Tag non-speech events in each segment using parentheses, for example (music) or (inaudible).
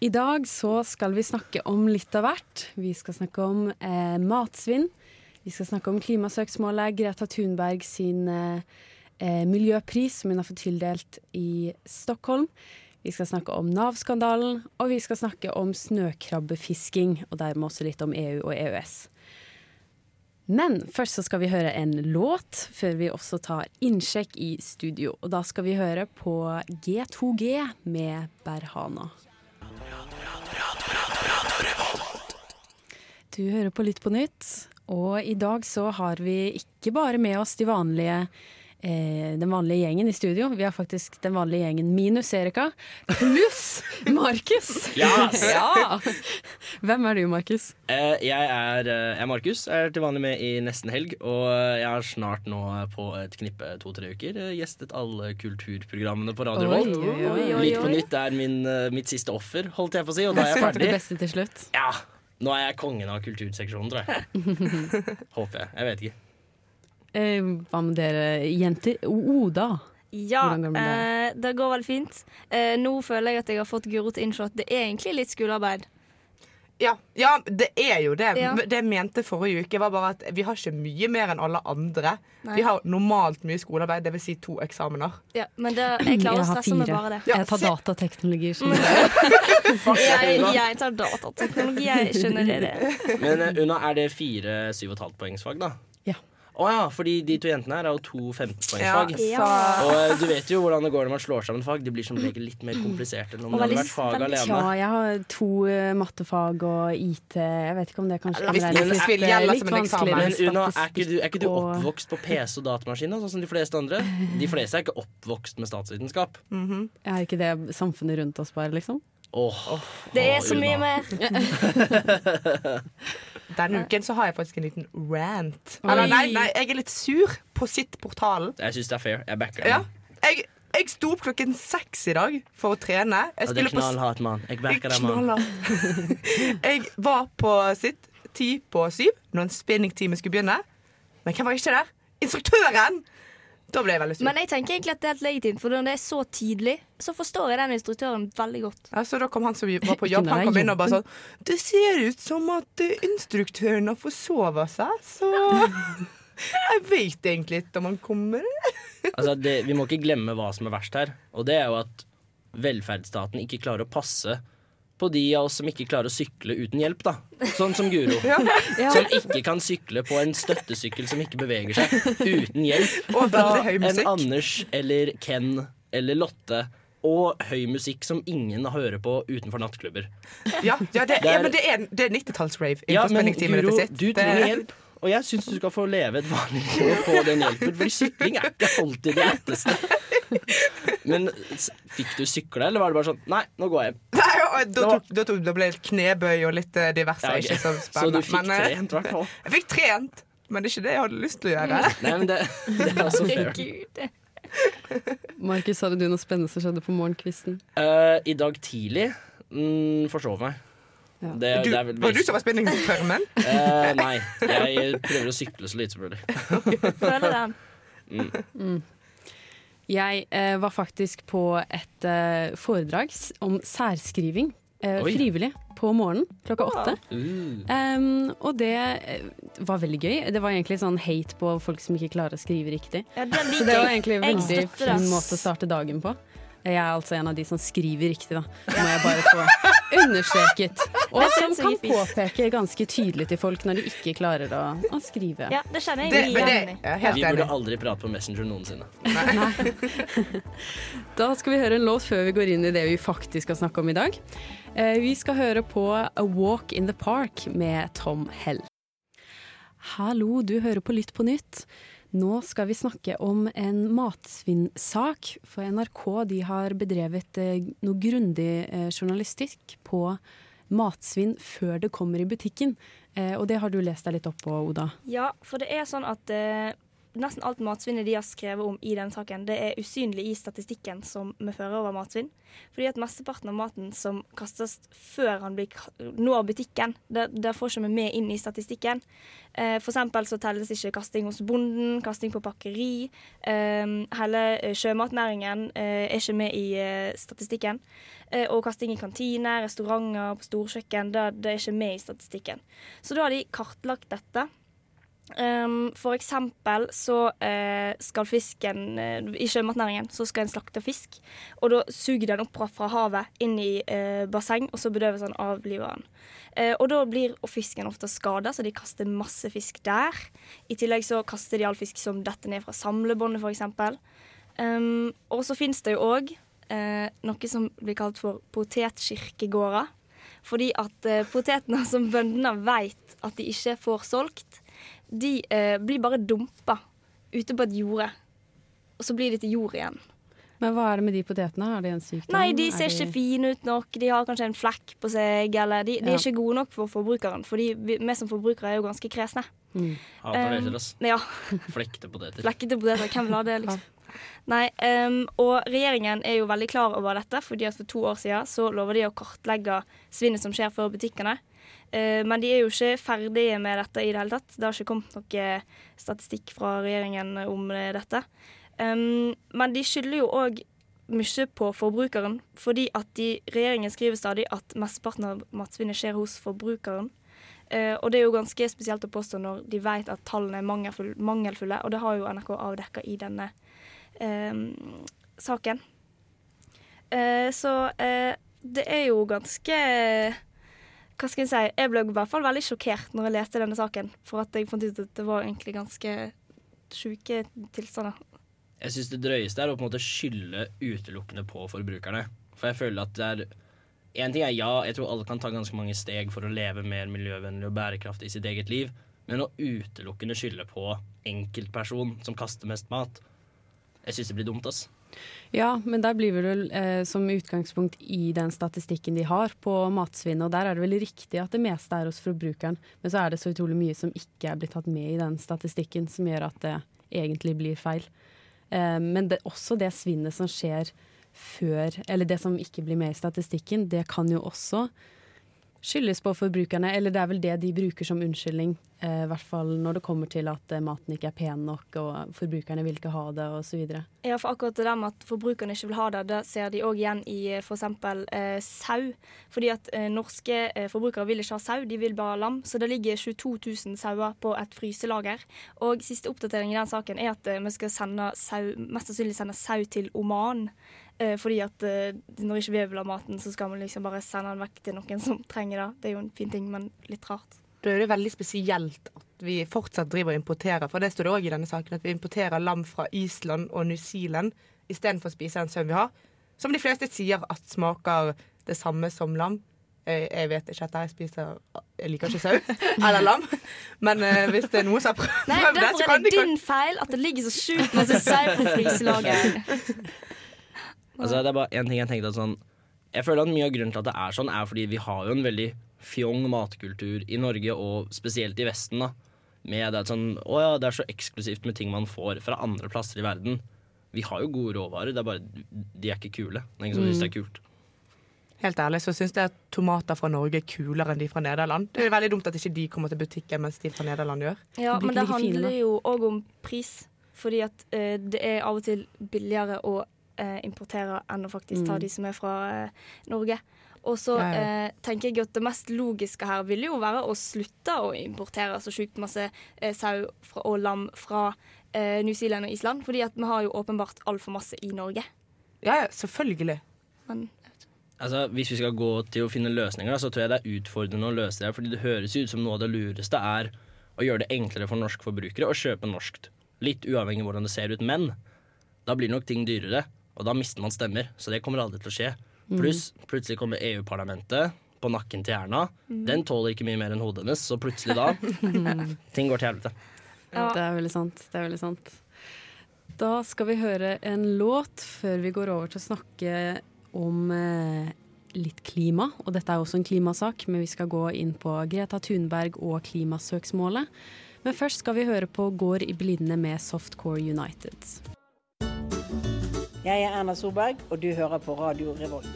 I dag så skal vi snakke om litt av hvert. Vi skal snakke om eh, matsvinn. Vi skal snakke om klimasøksmålet, Greta Thunberg sin eh, eh, miljøpris som hun har fått tildelt i Stockholm. Vi skal snakke om Nav-skandalen, og vi skal snakke om snøkrabbefisking, og dermed også litt om EU og EØS. Men først så skal vi høre en låt, før vi også tar innsjekk i studio. Og da skal vi høre på G2G med Berhana. Du hører på Lytt på nytt, og i dag så har vi ikke bare med oss de vanlige eh, den vanlige gjengen i studio. Vi har faktisk den vanlige gjengen minus Erika, pluss (laughs) Markus. Yes! (laughs) ja. Hvem er du, Markus? Eh, jeg er, eh, er Markus, er til vanlig med i Nesten helg. Og jeg har snart nå på et knippe to-tre uker eh, gjestet alle kulturprogrammene på Radio oi, Litt på nytt er min, eh, mitt siste offer, holdt jeg på å si. Og da er jeg ferdig. det beste til slutt. Ja, Nå er jeg kongen av kulturseksjonen, tror jeg. (laughs) Håper jeg. Jeg vet ikke. Eh, hva med dere jenter? Oda? Ja, går det eh, det går veldig fint. Eh, nå føler jeg at jeg har fått Guro til å innse at det er egentlig litt skolearbeid. Ja, ja, det er jo det. Ja. Det jeg mente forrige uke, var bare at vi har ikke mye mer enn alle andre. Nei. Vi har normalt mye skolearbeid, dvs. Si to eksamener. Ja, men det, jeg klarer å stresse med bare det. Ja, jeg tar (laughs) datateknologi. Jeg, jeg tar datateknologi, jeg skjønner det. Men eh, Una, er det fire 7,5 poengsfag, da? Ja. oh, ja, fordi de to jentene her er jo to 15-poengsfag. Ja. Og eh, du vet jo hvordan det går når man slår sammen fag. De blir som regel litt mer kompliserte enn om det hadde vært fag veldig alene. Ja, jeg har to eh, mattefag og IT. Jeg vet ikke om det kanskje Hvis er litt, litt, litt som vanskeligere. Men Una, er ikke, du, er ikke du oppvokst på PC og datamaskin, sånn som de fleste andre? De fleste er ikke oppvokst med statsvitenskap. Er ikke det samfunnet rundt oss bare, liksom? Åh, Det er Å, så mye mer. (laughs) (laughs) Denne uken så har jeg faktisk en liten rant. Eller nei, nei, jeg er litt sur på sitt-portalen. Jeg syns det er fair. Jeg backer Ja. Jeg, jeg sto opp klokken seks i dag for å trene. Jeg Og det er knallhardt, mann. Jeg backer deg, mann. (laughs) Jeg var på sitt ti på syv når en spinningtime skulle begynne. Men hvem var ikke der? Instruktøren! Da ble jeg veldig sur. Men jeg tenker egentlig at det er helt legitimt, for når det er så tidlig, så forstår jeg den instruktøren veldig godt. Ja, så da kom han som var på jobb, han kom inn og bare sånn Det ser ut som at eh, instruktøren har forsovet seg, så (laughs) Jeg vet egentlig ikke om han kommer. (laughs) Altså, det, vi må ikke glemme hva som er verst her. Og det er jo at velferdsstaten ikke klarer å passe på de av oss som ikke klarer å sykle uten hjelp, da. Sånn som Guro. (laughs) Som ikke kan sykle på en støttesykkel som ikke beveger seg uten hjelp. Og veldig En. Anders eller Ken eller Lotte. Og høy musikk som ingen hører på utenfor nattklubber. Ja, ja, det, er- ja men det er, det er 90-talls-rave Ja, men Guro, du trenger hjelp. Og jeg syns du skal få leve et vanlig liv og få den hjelpen, for sykling er ikke alltid det letteste. (laughs) Men fikk du sykle, eller var det bare sånn Nei, nå går jeg hjem. Da, tok, da, tok, da ble det knebøy og litt eh, diverse. Ja, okay. Ikke så Så du fikk Men, eh, trent, i hvert fall. (laughs) Jeg fikk trent, men det er ikke det jeg hadde lyst til å gjøre. Nei, men det, (laughs) det er også fair. Markus, hadde du noe spennende som skjedde på morgenkvisten? Uh, I dag tidlig mm, forsov meg. Ja. Det, Du, det er vel var det du som var spenningsformen? uh, (laughs) Eh, nei. Jeg prøver å sykle så lite som mulig. Føler den. Jeg eh, var faktisk på et eh, foredrag om særskriving. Eh, frivillig. På morgenen klokka åtte. Mm. Um, og det eh, var veldig gøy. Det var egentlig sånn hate på folk som ikke klarer å skrive riktig. Ja, den Så det var egentlig en veldig fin måte å starte dagen på. Jeg er altså en av de som skriver riktig, da. Må jeg bare få (laughs) understreket. Og som kan påpeke ganske tydelig til folk når de ikke klarer å, å skrive. Ja, det kjenner jeg Vi, det er helt Vi burde aldri prate på Messenger noensinne. (laughs) Da skal vi høre en låt før vi går inn i det vi faktisk skal snakke om i dag. Eh, Vi skal høre på A Walk in the Park med Tom Hell. Hallo, du hører på Lytt på nytt. Nå skal vi snakke om en matsvinnsak. For NRK de har bedrevet eh, noe grundig eh, journalistikk på matsvinn før det kommer i butikken. Eh, og det har du lest deg litt opp på, Oda. Ja, for det er sånn at nesten alt matsvinnet de har skrevet om i denne saken, det er usynlig i statistikken som vi fører over matsvinn. Fordi at mesteparten av maten som kastes før han blir, når butikken, det, det får ikke vi med inn i statistikken. Eh, for eksempel så telles ikke kasting hos bonden, kasting på pakkeri. Eh, hele eh, sjømatnæringen eh, er ikke med i eh, statistikken. Eh, og kasting i kantiner, restauranter, på storkjøkken, det, det er ikke med i statistikken. Så da har de kartlagt dette. Um, for eksempel så uh, skal fisken uh, I sjømatnæringen så skal en slakte fisk. Og da suger den opp fra- havet inn i uh, basseng, og så bedøves den av liveren. Og da blir fisken ofte skada, så de kaster masse fisk der. I tillegg så kaster de all fisk som detter ned fra samlebåndet, f.eks. Um, og så finnes det jo òg noe som blir kalt for potetkirkegårder. Fordi at potetene (laughs) som bøndene vet at de ikke får solgt, de eh, blir bare dumpa ute på et jorde. Og så blir de til jord igjen. Men hva er det med de potetene? Er de en sykdom? Nei, de ser ser ikke fine ut nok, de har kanskje en flekk på seg, eller de, de Ja. er ikke gode nok for forbrukeren. For vi, vi som forbrukere er jo ganske kresne. Hater Um, det, ass. Ja. (laughs) Flekte poteter. Flekkete poteter, hvem vil ha det, liksom? (laughs) Nei, um, og regjeringen er jo veldig klar over dette, fordi at for to år siden så lover de å kartlegge svinnet som skjer før butikkene. Eh, men de er jo ikke ferdige med dette i det hele tatt. Det har ikke kommet noe statistikk fra regjeringen om eh, dette. Men de skylder jo òg mye på forbrukeren, fordi at de, regjeringen skriver stadig at mesteparten av matsvinnet skjer hos forbrukeren. Eh, og det er jo ganske spesielt å påstå når de vet at tallene er mangelfulle, mangelfulle og det har jo NRK avdekka i denne eh, saken. Eh, så eh, det er jo ganske Hva skal jeg si? Jeg ble i hvert fall veldig sjokkert når jeg leste denne saken, for at jeg fant ut at det var egentlig ganske sjuke tilstander. Jeg syns det drøyeste er å på en måte skylde utelukkende på forbrukerne. For jeg føler at det er En ting er ja, jeg tror alle kan ta ganske mange steg for å leve mer miljøvennlig og bærekraftig i sitt eget liv, men å utelukkende skylde på enkeltperson som kaster mest mat Jeg syns det blir dumt, ass. Ja, men der blir det vel eh, som utgangspunkt i den statistikken de har på matsvinn, og der er det vel riktig at det meste er hos forbrukeren, men så er det så utrolig mye som ikke er blitt tatt med i den statistikken, som gjør at det egentlig blir feil. Eh, men det, også det svinnet som skjer før, eller det som ikke blir med i statistikken, det kan jo også skyldes på forbrukerne, eller det er vel det de bruker som unnskyldning. eh, I hvert fall når det kommer til at eh, maten ikke er pen nok, og forbrukerne vil ikke ha det, osv. Ja, for akkurat det der med at forbrukerne ikke vil ha det, det ser de òg igjen i f.eks. Eh, sau. Fordi at eh, norske eh, forbrukere vil ikke ha sau, de vil bare ha lam. Så det ligger 22 000 sauer på et fryselager. Og siste oppdatering i den saken er at eh, vi skal sende sau, mest sannsynlig sende sau til Oman. Eh, fordi at eh, når ikke vi vil ha maten, så skal man liksom bare sende den vekk til noen som trenger det. Det er jo en fin ting, men litt rart. Da er det veldig spesielt at vi fortsatt driver og importerer, for det står det òg i denne saken, at vi importerer lam fra Island og New Zealand istedenfor å spise den sauen vi har. Som de fleste sier at smaker det samme som lam. Eh, Jeg vet ikke at jeg spiser Jeg liker ikke sau (laughs) eller lam, men hvis det er noen som har prøvd det, så Derfor er det de din feil at det ligger så sjukt masse sau på fryselaget. (laughs) Altså, det er bare én ting jeg tenkte at sånn Jeg føler at mye av grunnen til at det er sånn, er fordi vi har jo en veldig fjong matkultur i Norge, og spesielt i Vesten, da. Med det at sånn Å ja, det er så eksklusivt med ting man får fra andre plasser i verden. Vi har jo gode råvarer, det er bare de er ikke kule. Det er ingen som syns det er kult. Helt ærlig så syns jeg at tomater fra Norge er kulere enn de fra Nederland. Det er veldig dumt at ikke de kommer til butikken mens de fra Nederland gjør. Ja, De men det fine, handler da. jo òg om pris. Fordi at eh, det er av og til billigere å importere enn å faktisk ta Mm. de som er fra eh, Norge. Og så Ja, ja. eh, tenker jeg at det mest logiske her ville jo være å slutte å importere så sjukt masse eh, sau fra, og lam fra eh, New Zealand og Island. Fordi at vi har jo åpenbart altfor masse i Norge. Ja, ja, selvfølgelig. Men Altså, Hvis vi skal gå til å finne løsninger, da, så tror jeg det er utfordrende å løse det. fordi det høres ut som noe av det lureste er å gjøre det enklere for norske forbrukere å kjøpe norskt. Litt uavhengig av hvordan det ser ut. Men da blir nok ting dyrere, og da mister man stemmer. Så det kommer aldri til å skje. Pluss plutselig kommer EU-parlamentet på nakken til Erna. Den tåler ikke mye mer enn hodet hennes, så plutselig da (laughs) Ting går til helvete. Ja. Det er veldig sant. Det er veldig sant. Da skal vi høre en låt før vi går over til å snakke om eh, litt klima, og dette er også en klimasak, men vi skal gå inn på Greta Thunberg og klimasøksmålet. Men først skal vi høre på Går i blinde med Softcore United. Jeg er Erna Solberg, og du hører på Radio Revolt.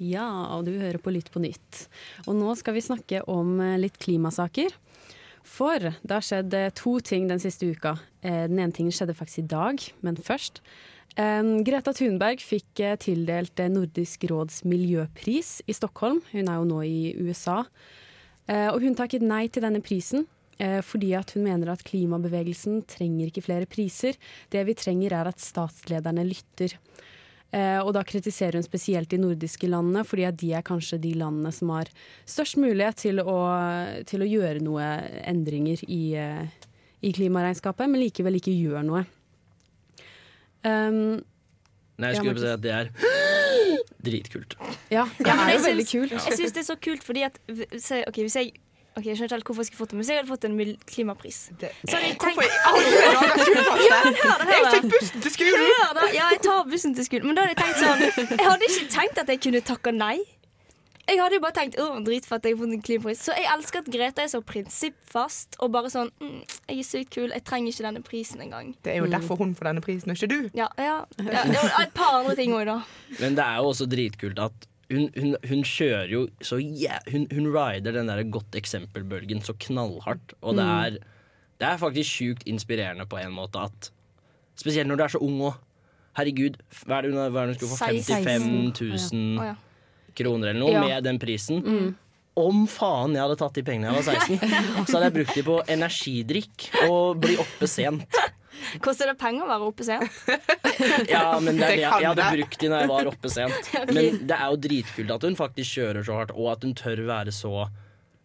Ja, og du hører på Lytt på nytt. Og nå skal vi snakke om eh, litt klimasaker. For det har skjedd eh, to ting den siste uka. Eh, Den ene tingen skjedde faktisk i dag, men først. Greta Thunberg fikk tildelt Nordisk råds miljøpris i Stockholm. Hun er jo nå i USA. Og hun takket nei til denne prisen. Eh, Fordi at hun mener at klimabevegelsen trenger ikke flere priser. Det vi trenger er at statslederne lytter. Eh, og da kritiserer hun spesielt de nordiske landene, fordi at de er kanskje de landene som har størst mulighet til å, til å gjøre noe endringer i, eh, i klimaregnskapet, men likevel ikke gjør noe. Um, Nei, jeg skulle bare si at det er (gasps) dritkult. ja, det er jo veldig kult. Jeg syns det er så kult fordi at se, ok, hvis jeg Ok, Jeg skjønner ikke helt hvorfor jeg skulle fått det, men hvis jeg hadde fått en mil- klimapris Det- Så hadde jeg tenkt Hvorfor i alle (laughs) dager skulle du fått det? Hør da, hør Jeg da. tok bussen til skolen! Hør da, Ja, jeg tar bussen til skolen, men da hadde jeg tenkt sånn Jeg hadde ikke tenkt at jeg kunne takke nei. Jeg hadde jo bare tenkt åh, at jeg har fått en klimapris. Så jeg elsker at Greta er så prinsippfast og bare sånn mm, Jeg er sykt kul, jeg trenger ikke denne prisen engang. Det er jo derfor hun får denne prisen, og ikke du. Ja, ja, ja, det var et par andre ting òg, da. Men det er jo også dritkult at hun, hun, hun kjører jo så yeah, Hun, hun rider den der godt eksempel-bølgen så knallhardt. Og det er, det er faktisk sjukt inspirerende på en måte at Spesielt når du er så ung òg. Herregud, hva er det hun, hva er det hun skulle få? 55 000 oh, ja. kroner eller noe Ja. med den prisen. Om faen jeg hadde tatt de pengene jeg var 16, (laughs) så hadde jeg brukt de på energidrikk og bli oppe sent. Koster det penger å være oppe sent? (laughs) Ja, men det er Det jeg, jeg hadde brukt de når jeg var oppe sent. (laughs) Men det er jo dritkult at hun faktisk kjører så hardt, og at hun tør være så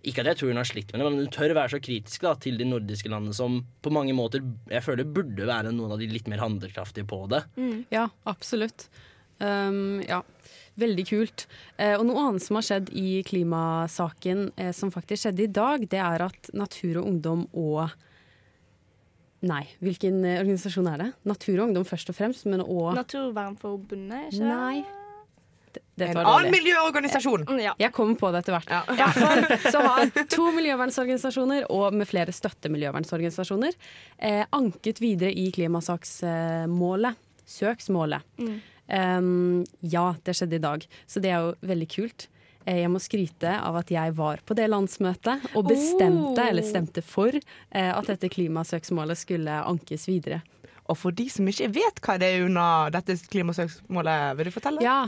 Ikke at jeg tror hun har slitt med det, men hun tør være så kritisk da, til de nordiske landene som på mange måter jeg føler burde være noen av de litt mer handlekraftige på det. Ja, absolutt. Um, ja, veldig kult. Eh, og noe annet som har skjedd i klimasaken, eh, som faktisk skjedde i dag, det er at Natur og Ungdom og Nei, hvilken eh, organisasjon er det? Natur og Ungdom først og fremst, men òg Naturvernforbundet, ikke? Nei. Det, det En annen miljøorganisasjon. Ja. Jeg kommer på det etter hvert. Ja. ja så har to miljøvernsorganisasjoner og med flere støttemiljøvernsorganisasjoner eh, anket videre i klimasaksmålet. Søksmålet. Mm. Um, ja, det skjedde i dag, så det er jo veldig kult. Eh, Jeg må skryte av at jeg var på det landsmøtet og bestemte, Oh. eller stemte for, eh, at dette klimasøksmålet skulle ankes videre. Og for de som ikke vet hva det er under dette klimasøksmålet, vil du fortelle? Ja,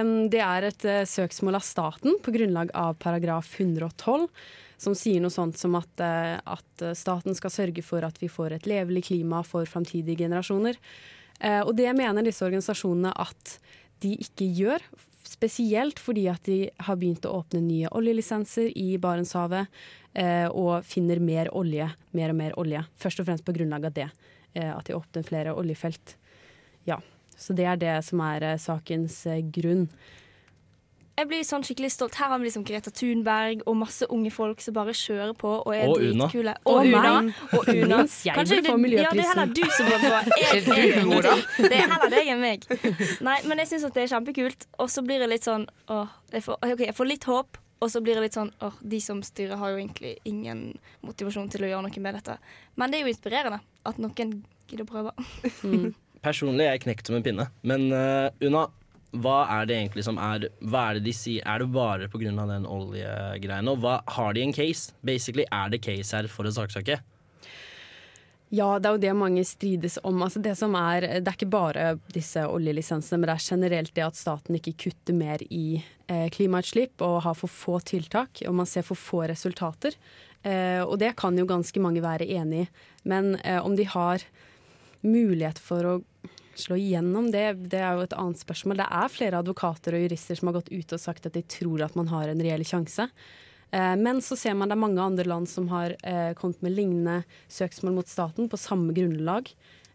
um, det er et uh, søksmål av staten på grunnlag av paragraf 112, som sier noe sånt som at, uh, at staten skal sørge for at vi får et levelig klima for framtidige generasjoner. Uh, og det mener disse organisasjonene at de ikke gjør, spesielt fordi at de har begynt å åpne nye oljelisenser i Barentshavet, eh, og finner mer olje, mer og mer olje. Først og fremst på grunnlag av det, eh, at de åpner flere oljefelt. Ja, så det er det som er eh, sakens eh, grunn. Jeg blir sånn skikkelig stolt. Her har vi liksom Greta Thunberg og masse unge folk som bare kjører på og er Og dritkule. Og Og Una. Og (laughs) Una. Jeg Kanskje burde få det, ja, det er heller du som burde få. (laughs) Jeg, jeg, det er heller deg enn meg. Nei, men jeg syns at det er kjempekult. Og så blir det litt sånn åh, jeg får, ok, jeg får litt håp. Og så blir det litt sånn åh, de som styrer har jo egentlig ingen motivasjon til å gjøre noe med dette. Men det er jo inspirerende at noen gidder å prøve. (laughs) Personlig er jeg knekt som en pinne. Men uh, Una, hva er det egentlig som er Hva er det de sier? Er det bare pga. den oljegreiene? Og hva har de en case? Basically, er det case her for å saksøke? Ja, det er jo det mange strides om. Altså det, er, det er ikke bare disse oljelisensene, men det er generelt det at staten ikke kutter mer i eh, klimautslipp og har for få tiltak, og man ser for få resultater. Eh, og det kan jo ganske mange være enig i. Men eh, om de har mulighet for å slå igjennom det, det er jo et annet spørsmål. Det er flere advokater og jurister som har gått ut og sagt at de tror at man har en reell sjanse. Eh, Men så ser man det er mange andre land som har eh, kommet med lignende søksmål mot staten på samme grunnlag,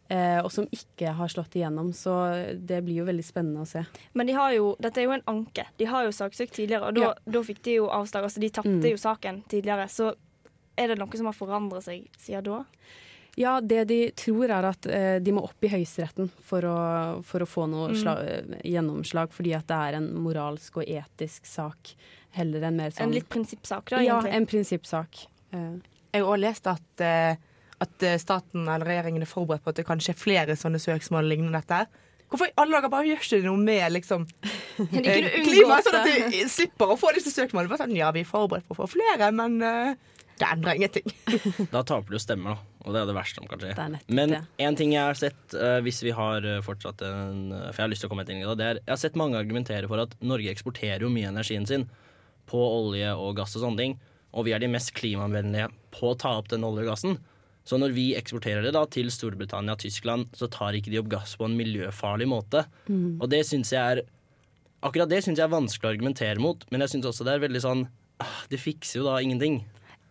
eh, og som ikke har slått igjennom. Så det blir jo veldig spennende å se. Men de har jo, dette er jo en anke. De har jo saksøkt tidligere, og da, Ja. da fikk de jo avslag. Altså, de tapte Mm. jo saken tidligere. Så er det noe som har forandret seg siden da? Ja, det de tror er at eh, de må opp i Høyesteretten for for å få noe Mm. eh, gjennomslag, fordi at det er en moralsk og etisk sak, heller enn mer sånn En litt prinsippsak, da, egentlig? Ja, en prinsippsak. Eh, Jeg har også lest at, eh, at eh, staten eller regjeringen er forberedt på at det kanskje er flere sånne søksmål lignende dette. Hvorfor i alle dager bare gjør ikke det noe med liksom, (laughs) klimaet, sånn at de slipper å få disse søksmålene? Sånn, ja, vi er forberedt på å få flere, men det endrer ingenting. (laughs) Da taper du stemmer, da. Og det er det verste som kan skje. Det nettopp Men én ting jeg har sett, eh, hvis vi har eh, fortsatt en eh, For jeg har lyst til å komme et innlegg det er Jeg har sett mange argumentere for at Norge eksporterer jo mye energien sin på olje og gass og sånne ting. Og vi er de mest klimavennlige på å ta opp den olje og gassen. Så når vi eksporterer det da til Storbritannia og Tyskland, så tar ikke de opp gass på en miljøfarlig måte. Og det syns jeg er Akkurat det syns jeg er vanskelig å argumentere mot, men jeg syns også det er veldig sånn ah, Det fikser jo da ingenting.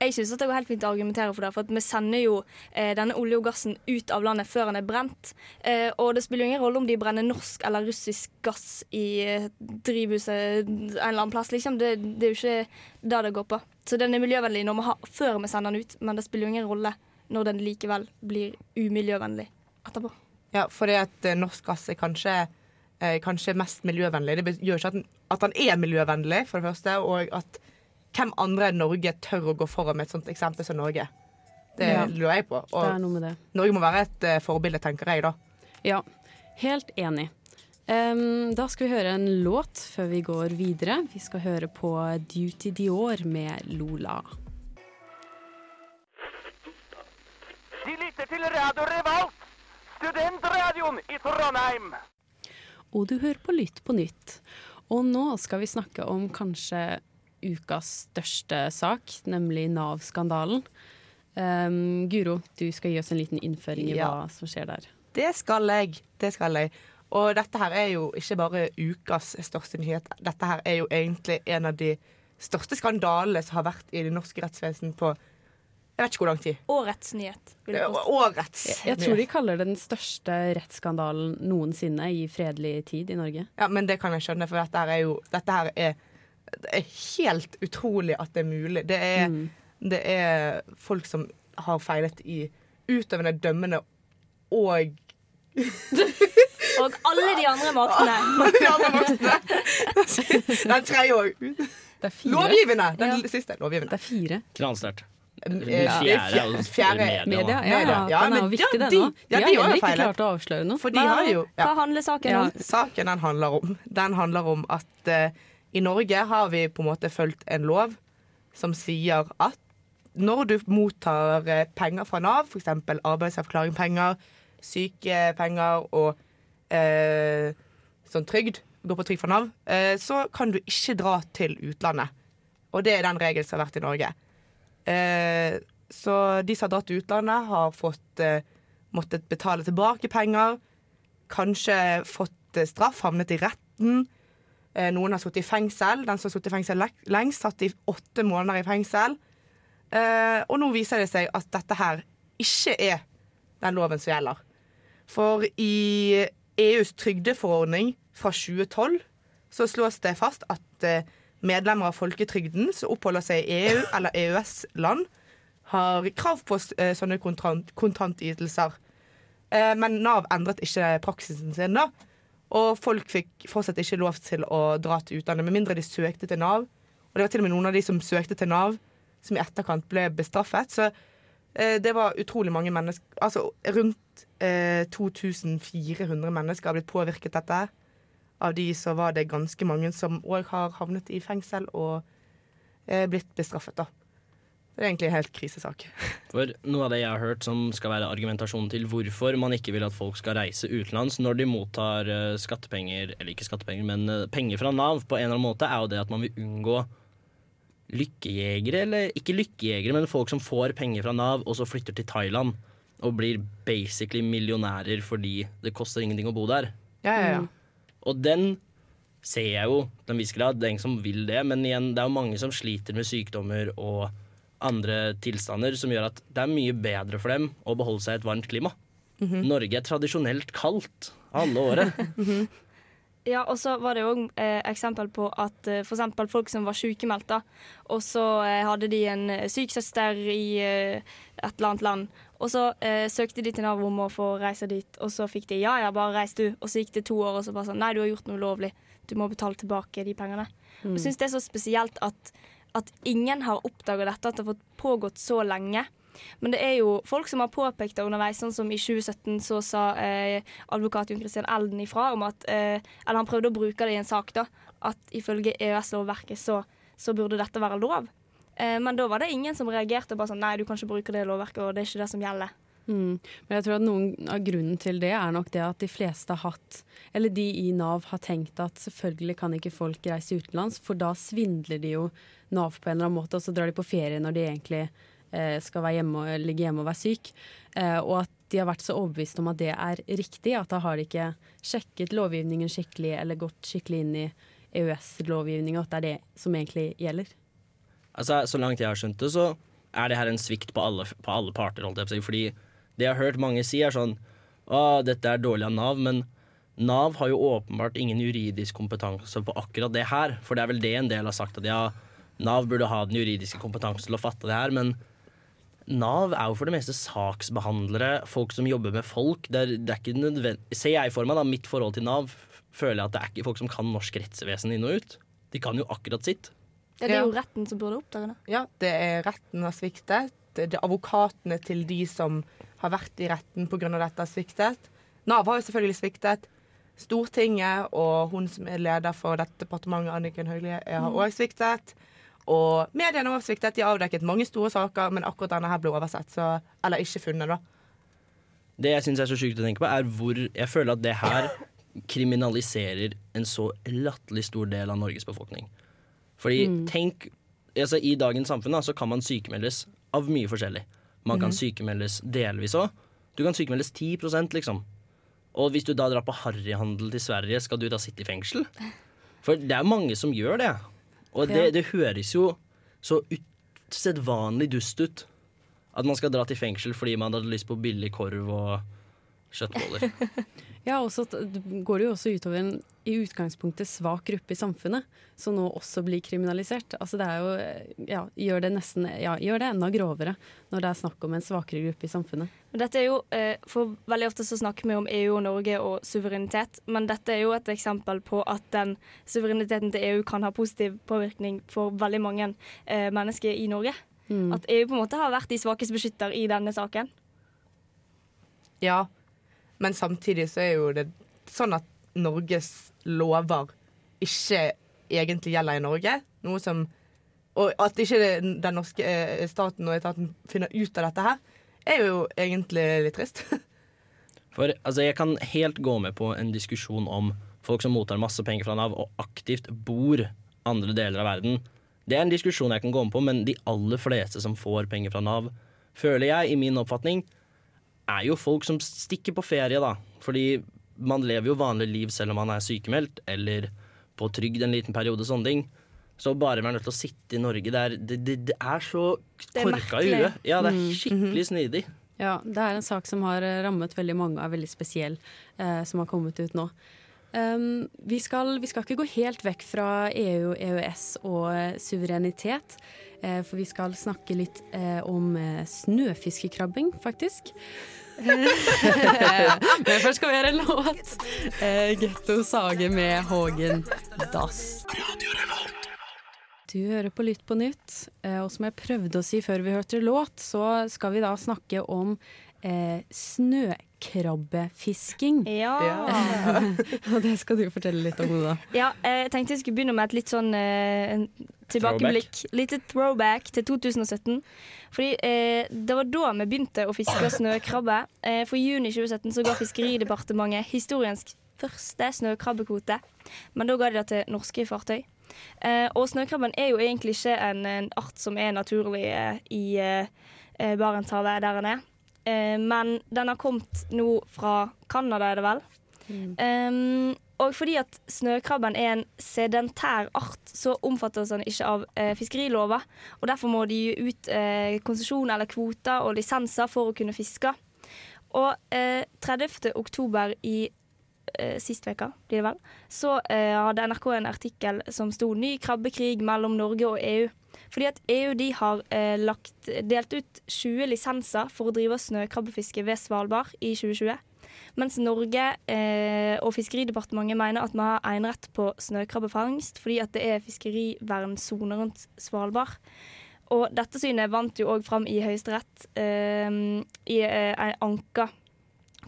Jeg syns det går helt fint å argumentere for det, for vi sender jo eh, denne olje og gassen ut av landet før den er brent. Eh, og det spiller jo ingen rolle om de brenner norsk eller russisk gass i eh, drivhuset en eller annen plass. Liksom. Det, det er jo ikke det det går på. Så den er miljøvennlig vi har, før vi sender den ut, men det spiller jo ingen rolle når den likevel blir umiljøvennlig etterpå. Ja, for det at eh, norsk gass er kanskje, eh, kanskje mest miljøvennlig. Det gjør ikke at den, at den er miljøvennlig, for det første, og at hvem andre enn Norge tør å gå foran med et sånt eksempel som Norge. Det Ja. lurer jeg på. det er Og noe med det. Norge må være et uh, forbilde, tenker jeg da. Ja, helt enig. Um, da skal vi høre en låt før vi går videre. Vi skal høre på Duty Dior med Lola. De lytter til Radio Revolt, studentradioen i Trondheim. Og du hører på Lytt på nytt. Og nå skal vi snakke om kanskje ukas største sak, nemlig Nav-skandalen. Um, Guro, du skal gi oss en liten innføring i Ja. hva som skjer der. Det skal jeg. Det skal jeg. Og dette her er jo ikke bare ukas største nyhet. Dette her er jo egentlig en av de største skandalene som har vært i det norske rettsvesen på jeg vet ikke hvor lang tid. Årets nyhet. Årets. Jeg, jeg tror de kaller det den største rettsskandalen noensinne i fredelig tid i Norge. Ja, men det kan jeg skjønne, for dette her er jo Dette her er, det er helt utrolig at det er mulig. Det er, Mm. det er folk som har feilet i utøvende, dømmende og (laughs) Og alle de andre (laughs) maktene. de andre voksne. (laughs) Den tredje òg. Lovgivende. Den Ja. siste. Lovgivende. Det er fire. Knallsterkt. Eh, Fjerde er fjerde- media. Media, ja, ja, Ja, den er jo viktig, ja, den de- òg. De de, de har heller ikke klart å avsløre noe. For de har jo ja. Hva handler saken Ja. om? Saken den handler om Den handler om at eh, i Norge har vi på en måte fulgt en lov som sier at når du mottar eh, penger fra Nav, f.eks. arbeidsavklaringspenger, sykepenger og eh, sånn trygd, går på trygd fra Nav, eh, så kan du ikke dra til utlandet. Og det er den regelen som har vært i Norge. Eh, så de som har dratt til utlandet, har fått eh, måttet betale tilbake penger. Kanskje fått eh, straff, havnet i retten. Eh, noen har sittet i fengsel. Den som har sittet i fengsel lengst, satt i åtte måneder i fengsel. Eh, og nå viser det seg at dette her ikke er den loven som gjelder. For i EUs trygdeforordning fra 2012 så slås det fast at eh, medlemmer av folketrygden som oppholder seg i EU eller EØS-land, har krav på sånne kontant, kontantytelser. Men Nav endret ikke praksisen sin da. Og folk fikk fortsatt ikke lov til å dra til utlandet, med mindre de søkte til Nav. Og det var til og med noen av de som søkte til Nav, som i etterkant ble bestraffet. Så eh, det var utrolig mange mennesker Altså rundt eh, 2400 mennesker har blitt påvirket dette. Av de så var det ganske mange som òg har havnet i fengsel og eh, blitt bestraffet, da. Det er egentlig en helt krisesak. (laughs) For noe av det jeg har hørt som skal være argumentasjonen til hvorfor man ikke vil at folk skal reise utenlands når de mottar eh, skattepenger, eller ikke skattepenger, men eh, penger fra Nav på en eller annen måte, er jo det at man vil unngå lykkejegere, eller ikke lykkejegere, men folk som får penger fra Nav og så flytter til Thailand og blir basically millionærer fordi det koster ingenting å bo der. Ja, ja, ja. Og den ser jeg jo til en viss grad, ingen som vil det, men igjen, det er jo mange som sliter med sykdommer og andre tilstander som gjør at det er mye bedre for dem å beholde seg i et varmt klima. Norge er tradisjonelt kaldt alle året. (laughs) Ja, og så var det òg eh, eksempel på at eh, for eksempel folk som var sykemeldte, og så eh, hadde de en eh, syk søster i eh, et eller annet land, Og så eh, søkte de til Nav om å få reise dit, og så fikk de ja, ja, bare reis du. Og så gikk det to år, og så bare sånn nei, du har gjort noe ulovlig. Du må betale tilbake de pengene. Mm. Jeg syns det er så spesielt at, at ingen har oppdaga dette, at det har fått pågått så lenge. Men det er jo folk som har påpekt det underveis, sånn som i 2017 så sa eh, advokat Jon Christian Elden ifra om at eh, Eller han prøvde å bruke det i en sak, da. At ifølge EØS-lovverket så, så burde dette være lov. Eh, men da var det ingen som reagerte bare sånn Nei, du kan ikke bruke det lovverket, og det er ikke det som gjelder. Mm. Men jeg tror at noen av grunnen til det er nok det at de fleste har hatt, eller de i Nav har tenkt at selvfølgelig kan ikke folk reise utenlands, for da svindler de jo Nav på en eller annen måte, og så drar de på ferie når de egentlig eh, skal hjemme ligge hjemme og være syk. Eh, og at de har vært så overbevist om at det er riktig, at da har de ikke sjekket lovgivningen skikkelig eller gått skikkelig inn i EØS-lovgivninga, at det er det som egentlig gjelder. Altså, Så langt jeg har skjønt det, så er det her en svikt på alle, på alle parter. Holdt jeg på å si. Fordi det jeg har hørt mange si, er sånn Å, dette er dårlig av Nav. Men Nav har jo åpenbart ingen juridisk kompetanse på akkurat det her. For det er vel det en del har sagt, at ja, Nav burde ha den juridiske kompetansen til å fatte det her. Men Nav er jo for det meste saksbehandlere, folk som jobber med folk. Det er, det er ikke nødvendig Ser jeg for meg da, mitt forhold til Nav, føler jeg at det er ikke folk som kan norsk rettsvesen inn og ut. De kan jo akkurat sitt. Ja, det er jo retten som burde oppdage det. Ja, det er retten har sviktet. Det er advokatene til de som har vært i retten pga. dette har sviktet. Nav har jo selvfølgelig sviktet. Stortinget og hun som er leder for dette departementet, Anniken Hauglie, har Mm. òg sviktet. Og mediene har også sviktet. De har avdekket mange store saker, men akkurat denne her ble oversett. Så, eller ikke funnet, da. Det jeg syns er så sjukt å tenke på, er hvor jeg føler at det her kriminaliserer en så latterlig stor del av Norges befolkning. Fordi Mm. tenk altså, I dagens samfunn da, så kan man sykemeldes av mye forskjellig. Man kan Mhm. sykemeldes delvis òg. Du kan sykemeldes 10% liksom. Og hvis du da drar på harryhandel til Sverige, skal du da sitte i fengsel? For det er mange som gjør det. Og det, det høres jo så usedvanlig dust ut. At man skal dra til fengsel fordi man hadde lyst på billig korv og kjøttboller. (laughs) Ja, og så går det jo også utover en i utgangspunktet svak gruppe i samfunnet, som nå også blir kriminalisert. Altså det er jo ja, gjør det nesten ja, gjør det enda grovere når det er snakk om en svakere gruppe i samfunnet. Dette er jo, eh, for Veldig ofte så snakker vi om EU og Norge og suverenitet, men dette er jo et eksempel på at den suvereniteten til EU kan ha positiv påvirkning for veldig mange eh, mennesker i Norge. Mm. At EU på en måte har vært de svakeste beskytter i denne saken. Ja, men samtidig så er jo det sånn at Norges lover ikke egentlig gjelder i Norge. Noe som Og at ikke den norske eh, staten og etaten finner ut av dette her, er jo egentlig litt trist. (laughs) For altså, jeg kan helt gå med på en diskusjon om folk som mottar masse penger fra Nav og aktivt bor andre deler av verden. Det er en diskusjon jeg kan gå med på, men de aller fleste som får penger fra Nav, føler jeg, i min oppfatning, er jo folk som stikker på ferie, da. Fordi man lever jo vanlig liv selv om man er sykemeldt eller på trygd en liten periode, sånne ting. Så bare være nødt til å sitte i Norge, det er, det, det, det er så korka i huet. Ja, det er Mm. skikkelig snidig. Ja, det er en sak som har eh, rammet veldig mange og er veldig spesiell, eh, som har kommet ut nå. Um, vi, skal, vi skal ikke gå helt vekk fra EU, EØS og eh, suverenitet. Eh, for vi skal snakke litt eh, om eh, snøfiskekrabbing, faktisk. (laughs) Men først skal vi høre en låt. Getto Sage med Hågen Dass. Du hører på Lytt på nytt, eh, og som jeg prøvde å si før vi hørte låt, så skal vi da snakke om eh, snøkrabbefisking. Ja. (laughs) og det skal du fortelle litt om, Oda. Ja, eh, jeg tenkte jeg skulle begynne med et litt sånn eh, tilbakeblikk. Litt throwback til 2017. Fordi eh, det var da vi begynte å fiske snøkrabbe. Eh, for i juni 2017 så ga Fiskeridepartementet historiens første snøkrabbekvote. Men da ga de det til norske fartøy. Eh, og snøkrabben er jo egentlig ikke en, en art som er naturlig eh, i eh, eh, Barentshavet der den er. Eh, men den har kommet nå fra Canada, er det vel. Um, og fordi at snøkrabben er en sedentær art, så omfattes den ikke av eh, fiskerilova. Og derfor må de gi ut eh, konsesjon eller kvoter og lisenser for å kunne fiske. Og eh, 30. oktober i sist veka, blir det vel, så eh, hadde NRK en artikkel som sto 'Ny krabbekrig mellom Norge og EU'. Fordi at EU de har eh, lagt, delt ut 20 lisenser for å drive snøkrabbefiske ved Svalbard i 2020. Mens Norge eh, og Fiskeridepartementet mener at vi har enerett på snøkrabbefangst fordi at det er fiskerivernsoner rundt Svalbard. Og dette synet vant jo òg fram i Høyesterett eh, i eh, en anke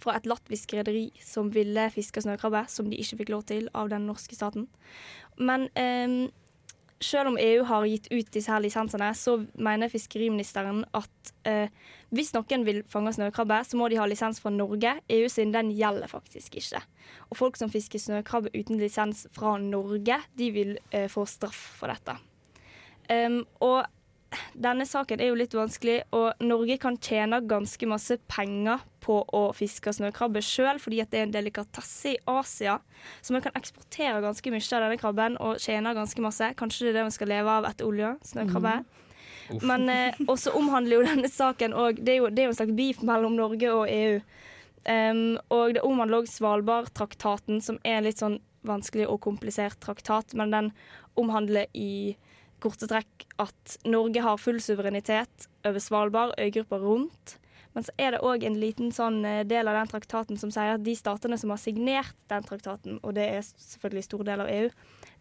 fra et latvisk rederi som ville fiske snøkrabbe, som de ikke fikk lov til av den norske staten. Men eh, selv om EU har gitt ut disse her lisensene, så mener fiskeriministeren at eh, hvis noen vil fange snøkrabbe, så må de ha lisens fra Norge. EU sin den gjelder faktisk ikke. Og folk som fisker snøkrabbe uten lisens fra Norge, de vil eh, få straff for dette. Um, og denne saken er jo litt vanskelig, og Norge kan tjene ganske masse penger på å fiske snøkrabbe sjøl, fordi det er en delikatesse i Asia. Så man kan eksportere ganske mye av denne krabben og tjene ganske masse. Kanskje det er det man skal leve av etter olja. Snøkrabbe. Mm. Men eh, også omhandler jo denne saken òg det, det er jo en slags beef mellom Norge og EU. Um, og det omhandler òg Svalbardtraktaten, som er en litt sånn vanskelig og komplisert traktat, men den omhandler i korte trekk at Norge har full suverenitet over Svalbard, øygruppa rundt. Men så er det òg en liten sånn eh, del av den traktaten som sier at de statene som har signert den traktaten, og det er selvfølgelig stor del av EU,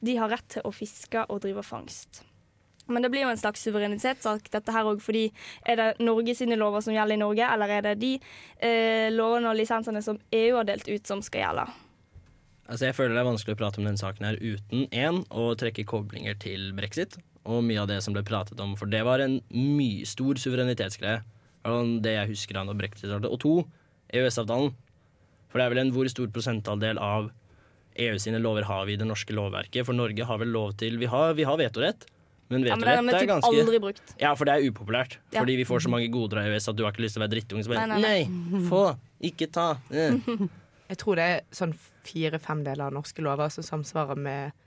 de har rett til å fiske og drive fangst. Men det blir jo en slags suverenitetssak, dette her òg, fordi er det Norge sine lover som gjelder i Norge, eller er det de eh, lovene og lisensene som EU har delt ut, som skal gjelde? Altså jeg føler det er vanskelig å prate om denne saken her uten én å trekke koblinger til brexit og mye av det som ble pratet om, for det var en mye stor suverenitetsgreie. Det jeg husker av brexit. Og to, EØS-avtalen. For det er vel en hvor stor prosentandel av EU sine lover har vi i det norske lovverket? For Norge har vel lov til Vi har, vi har vetorett. Men Ja, men vetorett den er er ganske aldri brukt. Ja, for det er upopulært. Ja. Fordi vi får så mange goder av EØS at du har ikke lyst til å være drittunge. Så bare, Nei, nei, nei, få, ikke ta. Eh. (laughs) Jeg tror det er sånn fire-fem deler av norske lover som samsvarer med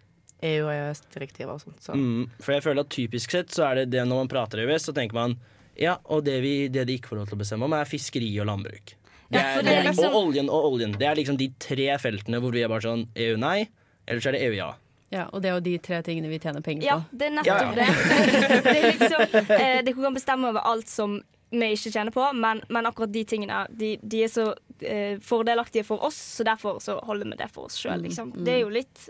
EU- og EØS-direktiver og sånt. Så. Mm, for jeg føler at typisk sett så er det det når man prater EØS, så tenker man ja, og det, vi, det de ikke får lov til å bestemme om, er fiskeri og landbruk. Det er, for det er liksom- Og oljen og oljen. Det er liksom de tre feltene hvor vi er bare sånn EU nei, eller så er det EU ja. Ja, og det er jo de tre tingene vi tjener penger på. Ja, det er nettopp Ja, ja. det. (laughs) det er liksom, eh, Dere kan bestemme over alt som vi ikke tjener på, men, men akkurat de tingene de, de er så eh, fordelaktige for oss, så derfor så holder vi det for oss sjøl. Liksom. Mm. Det er jo litt,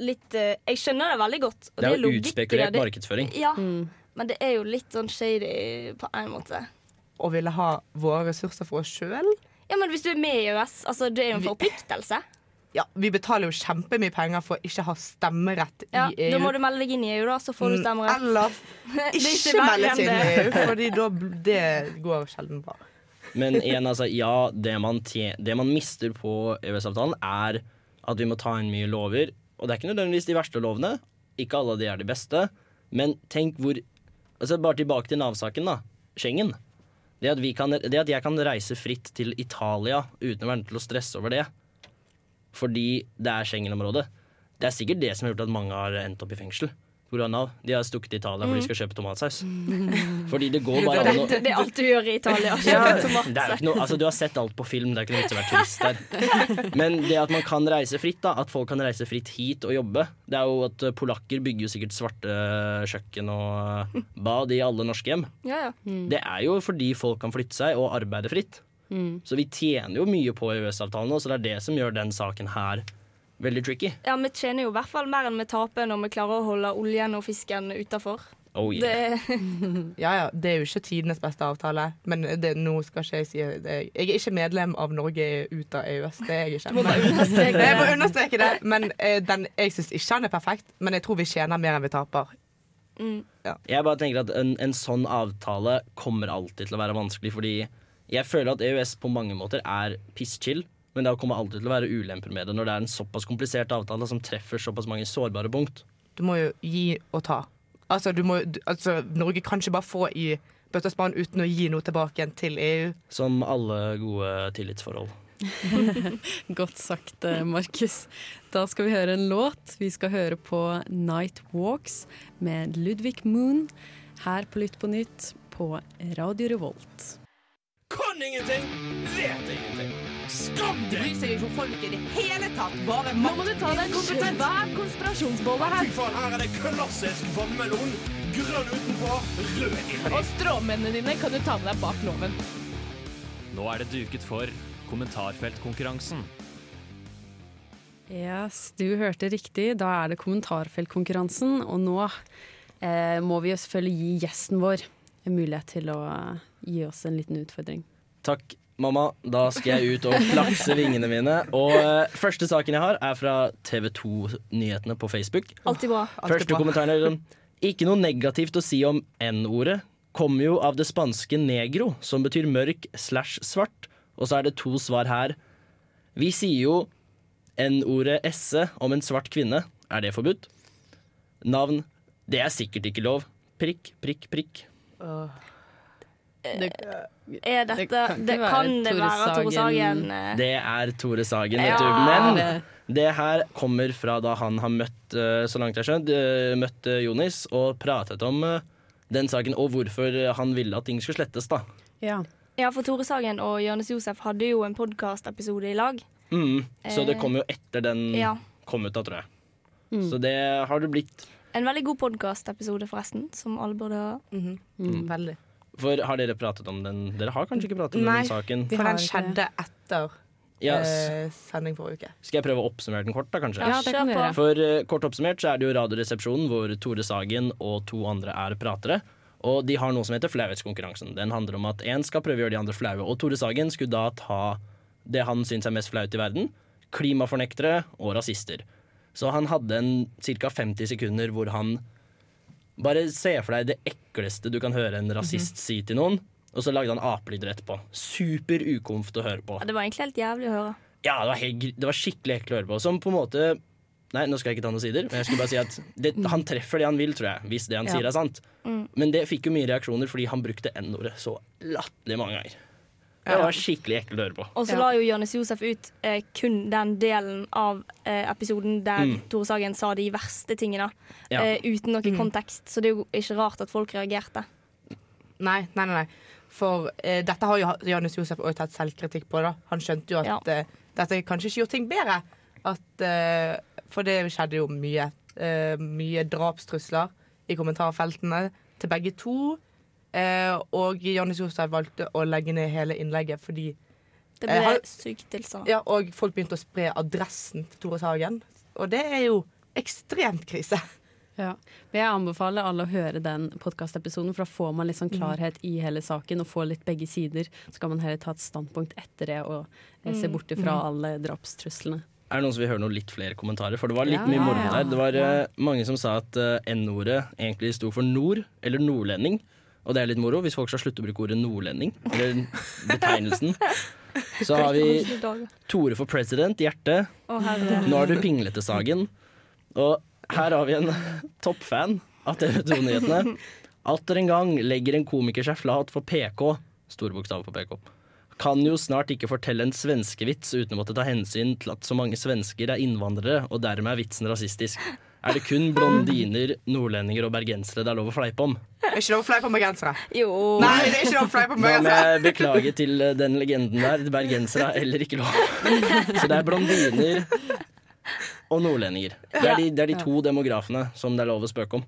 litt eh, Jeg skjønner det veldig godt. og Det er jo logikk utspekulert det. markedsføring. Ja, men det er jo litt sånn shady på en måte. Og ville ha våre ressurser for oss sjøl. Ja, men hvis du er med i EØS, altså det er jo en forpliktelse. Ja, vi betaler jo kjempemye penger for å ikke ha stemmerett Ja, i EU. Da må du melde deg inn i EU, da, så får du Mm, stemmerett. Eller (laughs) er ikke melde seg inn i det. EU, Fordi da det går sjelden bra. Men igjen, altså, ja, det man, tje- det man mister på EØS-avtalen, er at vi må ta inn mye lover. Og det er ikke nødvendigvis de verste lovene. Ikke alle de er de beste. Men tenk hvor altså Bare tilbake til Nav-saken, da. Schengen. Det at, kan, det at jeg kan reise fritt til Italia uten å være nødt til å stresse over det, fordi det er Schengen-området. Det er sikkert det som har gjort at mange har endt opp i fengsel. På grunn av De har stukket til Italia fordi de skal kjøpe tomatsaus. Fordi det går bare an å Det, det er alt du gjør i Italia. Kjøpe tomatsaus. noe, altså, du har sett alt på film, det er ikke noe vits i å være turist der. Men det at man kan reise fritt, da, at folk kan reise fritt hit og jobbe Det er jo at eh, Polakker bygger jo sikkert svarte kjøkken og eh, bad i alle norske hjem. Ja, ja. Det er jo fordi folk kan flytte seg og arbeide fritt. Så vi tjener jo mye på EØS-avtalen, så det er det som gjør den saken her veldig tricky. Ja, vi tjener jo i hvert fall mer enn vi taper når vi klarer å holde oljen og fisken utafor. Oh, yeah. (laughs) Ja, ja, det er jo ikke tidenes beste avtale, men det, nå skal ikke jeg si det. Jeg er ikke medlem av Norge ut av EØS. Det er jeg ikke. Må Men-. (laughs) Jeg må understreke det. Men eh, den, jeg syns ikke han er perfekt, men jeg tror vi tjener mer enn vi taper. Jeg bare tenker at en, en sånn avtale kommer alltid til å være vanskelig, fordi jeg føler at EØS på mange måter er pisschill, men det kommer alltid til å være ulemper med det når det er en såpass komplisert avtale som treffer såpass mange sårbare punkt. Du må jo gi og ta. Altså, du må, altså Norge kan ikke bare få i bøtta spann uten å gi noe tilbake igjen til EU. Som alle gode tillitsforhold. (laughs) Godt sagt, eh, Markus. Da skal vi høre en låt. Vi skal høre på Night Walks med Ludvig Moon her på Lytt på nytt på Radio Revolt. Kan ingenting, vet ingenting. Skam deg! Bryr seg ikke om folk i det hele tatt. Bare Nå må du ta deg en kompetent. Fy faen, her er det klassisk vannmelon. Grønn utenpå, rød inni. Og stråmennene dine kan du ta med deg bak loven. Nå er det duket for kommentarfeltkonkurransen. Yes, du hørte riktig. Da er det kommentarfeltkonkurransen. Og nå eh, må vi jo selvfølgelig gi gjesten vår en mulighet til å eh, gi oss en liten utfordring. Takk, mamma. Da skal jeg ut og flakse vingene mine. Og uh, første saken jeg har, er fra TV 2-nyhetene på Facebook. Altid bra. Første kommentaren er sånn Ikke noe negativt å si om N-ordet. Kommer jo av det spanske negro, som betyr mørk slash svart. Og så er det to svar her. Vi sier jo N-ordet esse om en svart kvinne. Er det forbudt? Navn. Det er sikkert ikke lov. Prikk, prikk, prikk. Er dette kan Det kan, være det være Tore Sagen? Sagen. eh, Det er Tore Sagen, vet Ja. du. Men det her kommer fra da han har møtt, eh, så langt jeg skjønt, eh, møtt eh, Jonis og pratet om eh, den saken og hvorfor han ville at ting skulle slettes, da. Ja. Ja, for Tore Sagen og Jonis Josef hadde jo en podkastepisode i lag. Mm. Så det Eh, kom jo etter den ja. kom ut da, tror jeg. Mm. Så det har det blitt. En veldig god podkastepisode, forresten, som alle burde høre. Mm. Veldig. For har dere pratet om den? Dere har kanskje ikke pratet om Nei, den saken? Nei, for den skjedde etter yes. eh, sending forrige uke. Skal jeg prøve å oppsummere den kort, da, kanskje? Ja, det kan gjøre. For uh, kort oppsummert så er det jo Radioresepsjonen hvor Tore Sagen og to andre er pratere. Og de har noe som heter flauhetskonkurransen. Den handler om at én skal prøve å gjøre de andre flaue. Og Tore Sagen skulle da ta det han syns er mest flaut i verden. Klimafornektere og rasister. Så han hadde en ca. 50 sekunder hvor han bare se for deg det ekleste du kan høre en rasist si til noen. Og så lagde han apelyder etterpå. Super ukomft å høre på. Ja, det var egentlig helt jævlig å høre. Ja, det var, helt, det var skikkelig ekkelt å høre på. Som på en måte Nei, nå skal jeg ikke ta noen sider, men jeg skulle bare si at det, han treffer det han vil, tror jeg. Hvis det han Ja. sier er sant. Mm. Men det fikk jo mye reaksjoner fordi han brukte N-ordet så latterlig mange ganger. Det var skikkelig ekkelt å høre på. Og så la jo Jonis Josef ut eh, kun den delen av eh, episoden der Mm. Tore Sagen sa de verste tingene, Ja. eh, uten noe Mm. kontekst. Så det er jo ikke rart at folk reagerte. Nei, nei, nei. nei. For eh, dette har jo Jonis Josef også tatt selvkritikk på. da Han skjønte jo at eh, dette kanskje ikke gjorde ting bedre. At, eh, for det skjedde jo mye. Eh, mye drapstrusler i kommentarfeltene til begge to. Eh, og Janus Josef valgte å legge ned hele innlegget fordi Det eh, ble han- til tilstander. Ja, og folk begynte å spre adressen til Tore Sagen. Og det er jo ekstremt krise. Ja. Men jeg anbefaler alle å høre den podkastepisoden, for da får man litt sånn klarhet i hele saken og får litt begge sider. Så kan man heller ta et standpunkt etter det og eh, se Mm. bort ifra Mm. alle drapstruslene. Er det noen som vil høre noen litt flere kommentarer? For det var litt Ja, mye moro der. Det var Ja. eh, mange som sa at uh, N-ordet egentlig sto for nord, eller nordlending. Og det er litt moro hvis folk skal slutte å bruke ordet nordlending, eller betegnelsen. (laughs) Så har vi Tore for president, hjerte. hjertet. Nå har du pinglete Sagen. Og her har vi en (laughs) toppfan av TV 2-nyhetene. Atter en gang legger en komiker seg flat for PK. Store bokstaver på PK. Kan jo snart ikke fortelle en svenskevits uten å måtte ta hensyn til at så mange svensker er innvandrere, og dermed er vitsen rasistisk. Er det kun blondiner, nordlendinger og bergensere det er lov å fleipe om? Det er ikke lov å fleipe om bergensere. Jo. Nei, det er ikke lov å fleipe om Da bergensere. jeg beklage til eh, den legenden der. Bergensere er heller ikke lov. Så det er blondiner og nordlendinger. Det er de, det er de to demografene som det er lov å spøke om.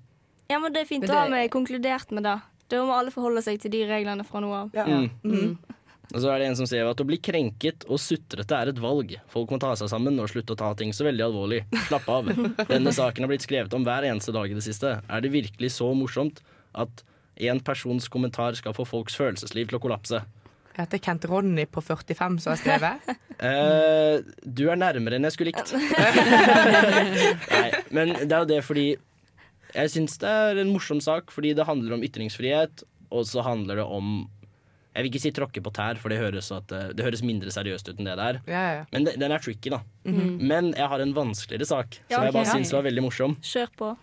Ja, men det er fint Da å ha med konkludert med det. Da må alle forholde seg til de reglene fra nå av. Mm. Mm. Og så er det en som sier at å bli krenket og sutrete er et valg. Folk må ta seg sammen og slutte å ta ting så veldig alvorlig. Slapp av. (laughs) Denne saken har blitt skrevet om hver eneste dag i det siste. Er det virkelig så morsomt at en persons kommentar skal få folks følelsesliv til å kollapse? Jeg heter Kent Ronny på 45 som har skrevet. uh, (laughs) du er nærmere enn jeg skulle likt. (laughs) Nei, men det er jo det fordi Jeg syns det er en morsom sak, fordi det handler om ytringsfrihet, og så handler det om Jeg vil ikke si tråkke på tær, for det høres, at, eh, det høres mindre seriøst ut enn det der. Ja, ja. Men det, den er tricky, da. Mhm. Men jeg har en vanskeligere sak Ja, som jeg bare syns var veldig morsom. Kjør på.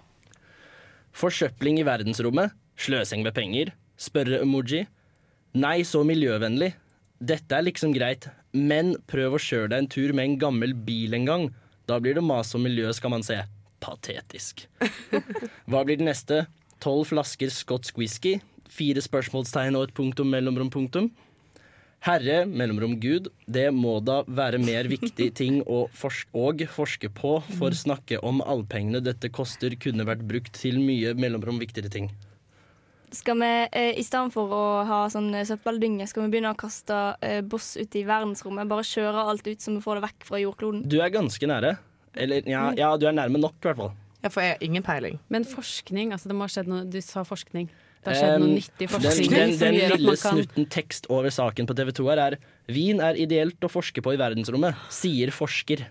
Forsøpling i verdensrommet. Sløsing med penger. Spørre-emoji. Nei, så miljøvennlig. Dette er liksom greit, men prøv å kjøre deg en tur med en gammel bil en gang. Da blir det mas om miljø, skal man se. Patetisk. (laughs) Hva blir det neste? Tolv flasker skotsk whisky. Fire spørsmålstegn og et punktum mellomrom punktum. Herre, mellomrom Gud, det må da være mer viktig ting å forske, og forske på, for snakke om allpengene dette koster kunne vært brukt til mye mellomrom viktigere ting. Skal vi eh, i stedet for å ha sånn eh, søppeldynge, skal vi begynne å kaste eh, boss ut i verdensrommet? Bare kjøre alt ut så vi får det vekk fra jordkloden? Du er ganske nære. Eller ja, ja du er nærme nok, i hvert fall. Ja, for jeg har ingen peiling. Men forskning, altså det må ha skjedd noe Du sa forskning. Det har skjedd noe nyttig den, forskning. den, den, den lille kan snutten tekst over saken på TV 2 her er Vin er ideelt å forske på i verdensrommet, sier forsker.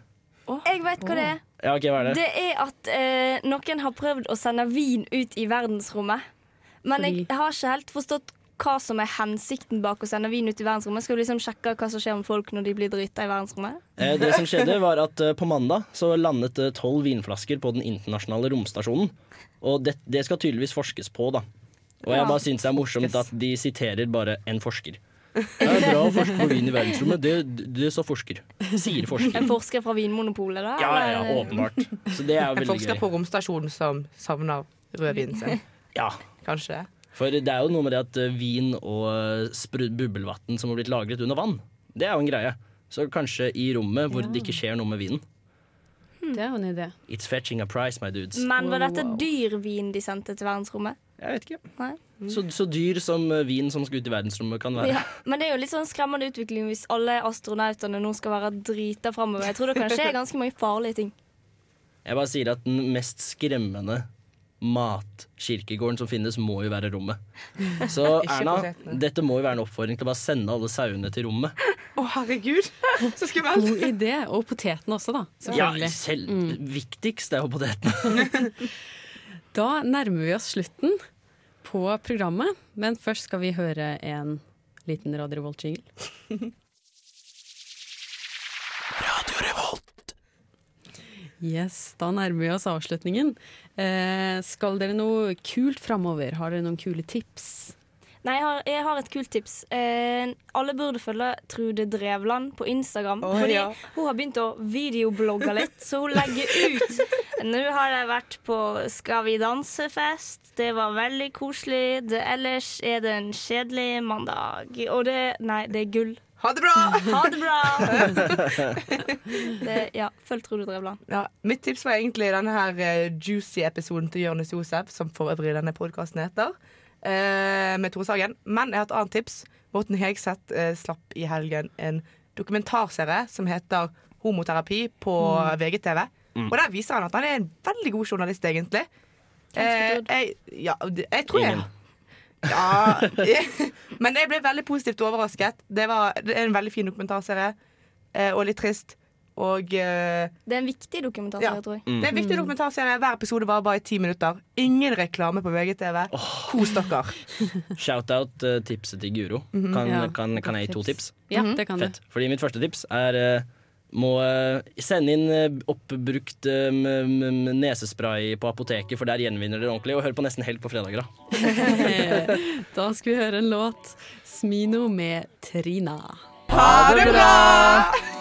Jeg vet hva det er. Ja, okay, hva er det? Det er at eh, noen har prøvd å sende vin ut i verdensrommet. Men jeg, jeg har ikke helt forstått hva som er hensikten bak å sende vin ut i verdensrommet. Skal du liksom sjekke hva som skjer med folk når de blir drita i verdensrommet? Eh, Det som skjedde var at eh, På mandag så landet det tolv vinflasker på den internasjonale romstasjonen. Og det, det skal tydeligvis forskes på, da. Og jeg bare syns det er morsomt at de siterer bare en forsker. (laughs) Det er bra å forske på vin i verdensrommet. Det, det sa forsker. Sier forsker. En forsker fra Vinmonopolet, da? Ja, ja, åpenbart. Så det er jo En forsker gøy. på romstasjonen som savner rødvinen sin. (laughs) Ja. Kanskje det. For det er jo noe med det at eh, vin og eh, bubbelvann som har blitt lagret under vann, det er jo en greie. Så kanskje i rommet hvor det ikke skjer noe med vinen. Det er jo en idé. It's fetching a price, my dudes. Men var dette dyr vin de sendte til verdensrommet? Jeg vet ikke. Nei. Så, så dyr som eh, vin som skal ut i verdensrommet kan være. Ja, men det er jo litt sånn skremmende utvikling hvis alle astronautene nå skal være drita framover. Jeg tror det kan skje ganske mange farlige ting. Jeg bare sier at den mest skremmende matkirkegården som finnes, må jo være rommet. Så (laughs) Erna, dette må jo være en oppfordring til å bare sende alle sauene til rommet. Å, herregud! (laughs) Så skummelt. God idé. Og poteten også, da. Ja, selv, mm. Viktigst er jo potetene. (laughs) Da nærmer vi oss slutten på programmet, men først skal vi høre en liten Radio Revolt-jingle. (laughs) Yes, da nærmer vi oss avslutningen. Eh, skal dere noe kult framover? Har dere noen kule tips? Nei, jeg har, jeg har et kult tips. Eh, alle burde følge Trude Drevland på Instagram. Oh, fordi ja. hun har begynt å videoblogge litt, så hun legger ut (laughs) Nå har jeg vært på Skal vi danse-fest. Det var veldig koselig. Det, ellers er det en kjedelig mandag. Og det Nei, det er gull. Ha det bra! Ha det bra! (laughs) det, ja, følg Trude Drevland. Ja, mitt tips var egentlig denne her eh, juicy episoden til Jonis Josef, som for øvrig denne podkasten heter, med Tore Sagen. Men jeg har et annet tips. Morten Hegseth eh, slapp i helgen en dokumentarserie som heter Homoterapi på VGTV. Og der viser han at han er en veldig god journalist, egentlig. Eh, jeg, ja, jeg tror Ingen. jeg ja, (laughs) (laughs) men jeg ble veldig positivt overrasket. Det, var, det er en veldig fin dokumentarserie, eh, og litt trist. Og eh, Det er en viktig dokumentarserie, Ja. tror jeg. Mm. det er en viktig dokumentarserie. Hver episode var bare i ti minutter. Ingen reklame på VGTV. Kos dere. (laughs) Shout-out eh, tipset til Guro. Kan, Ja, kan, kan jeg gi to tips? Ja, det kan du. Fett. Fordi mitt første tips er eh, må eh, sende inn eh, oppbrukt eh, m- m- m- nesespray på apoteket, for der gjenvinner dere ordentlig. Og hør på Nesten Helt på fredager, da. (laughs) Da skal vi høre en låt. 'Smino' med Trina. Ha det bra!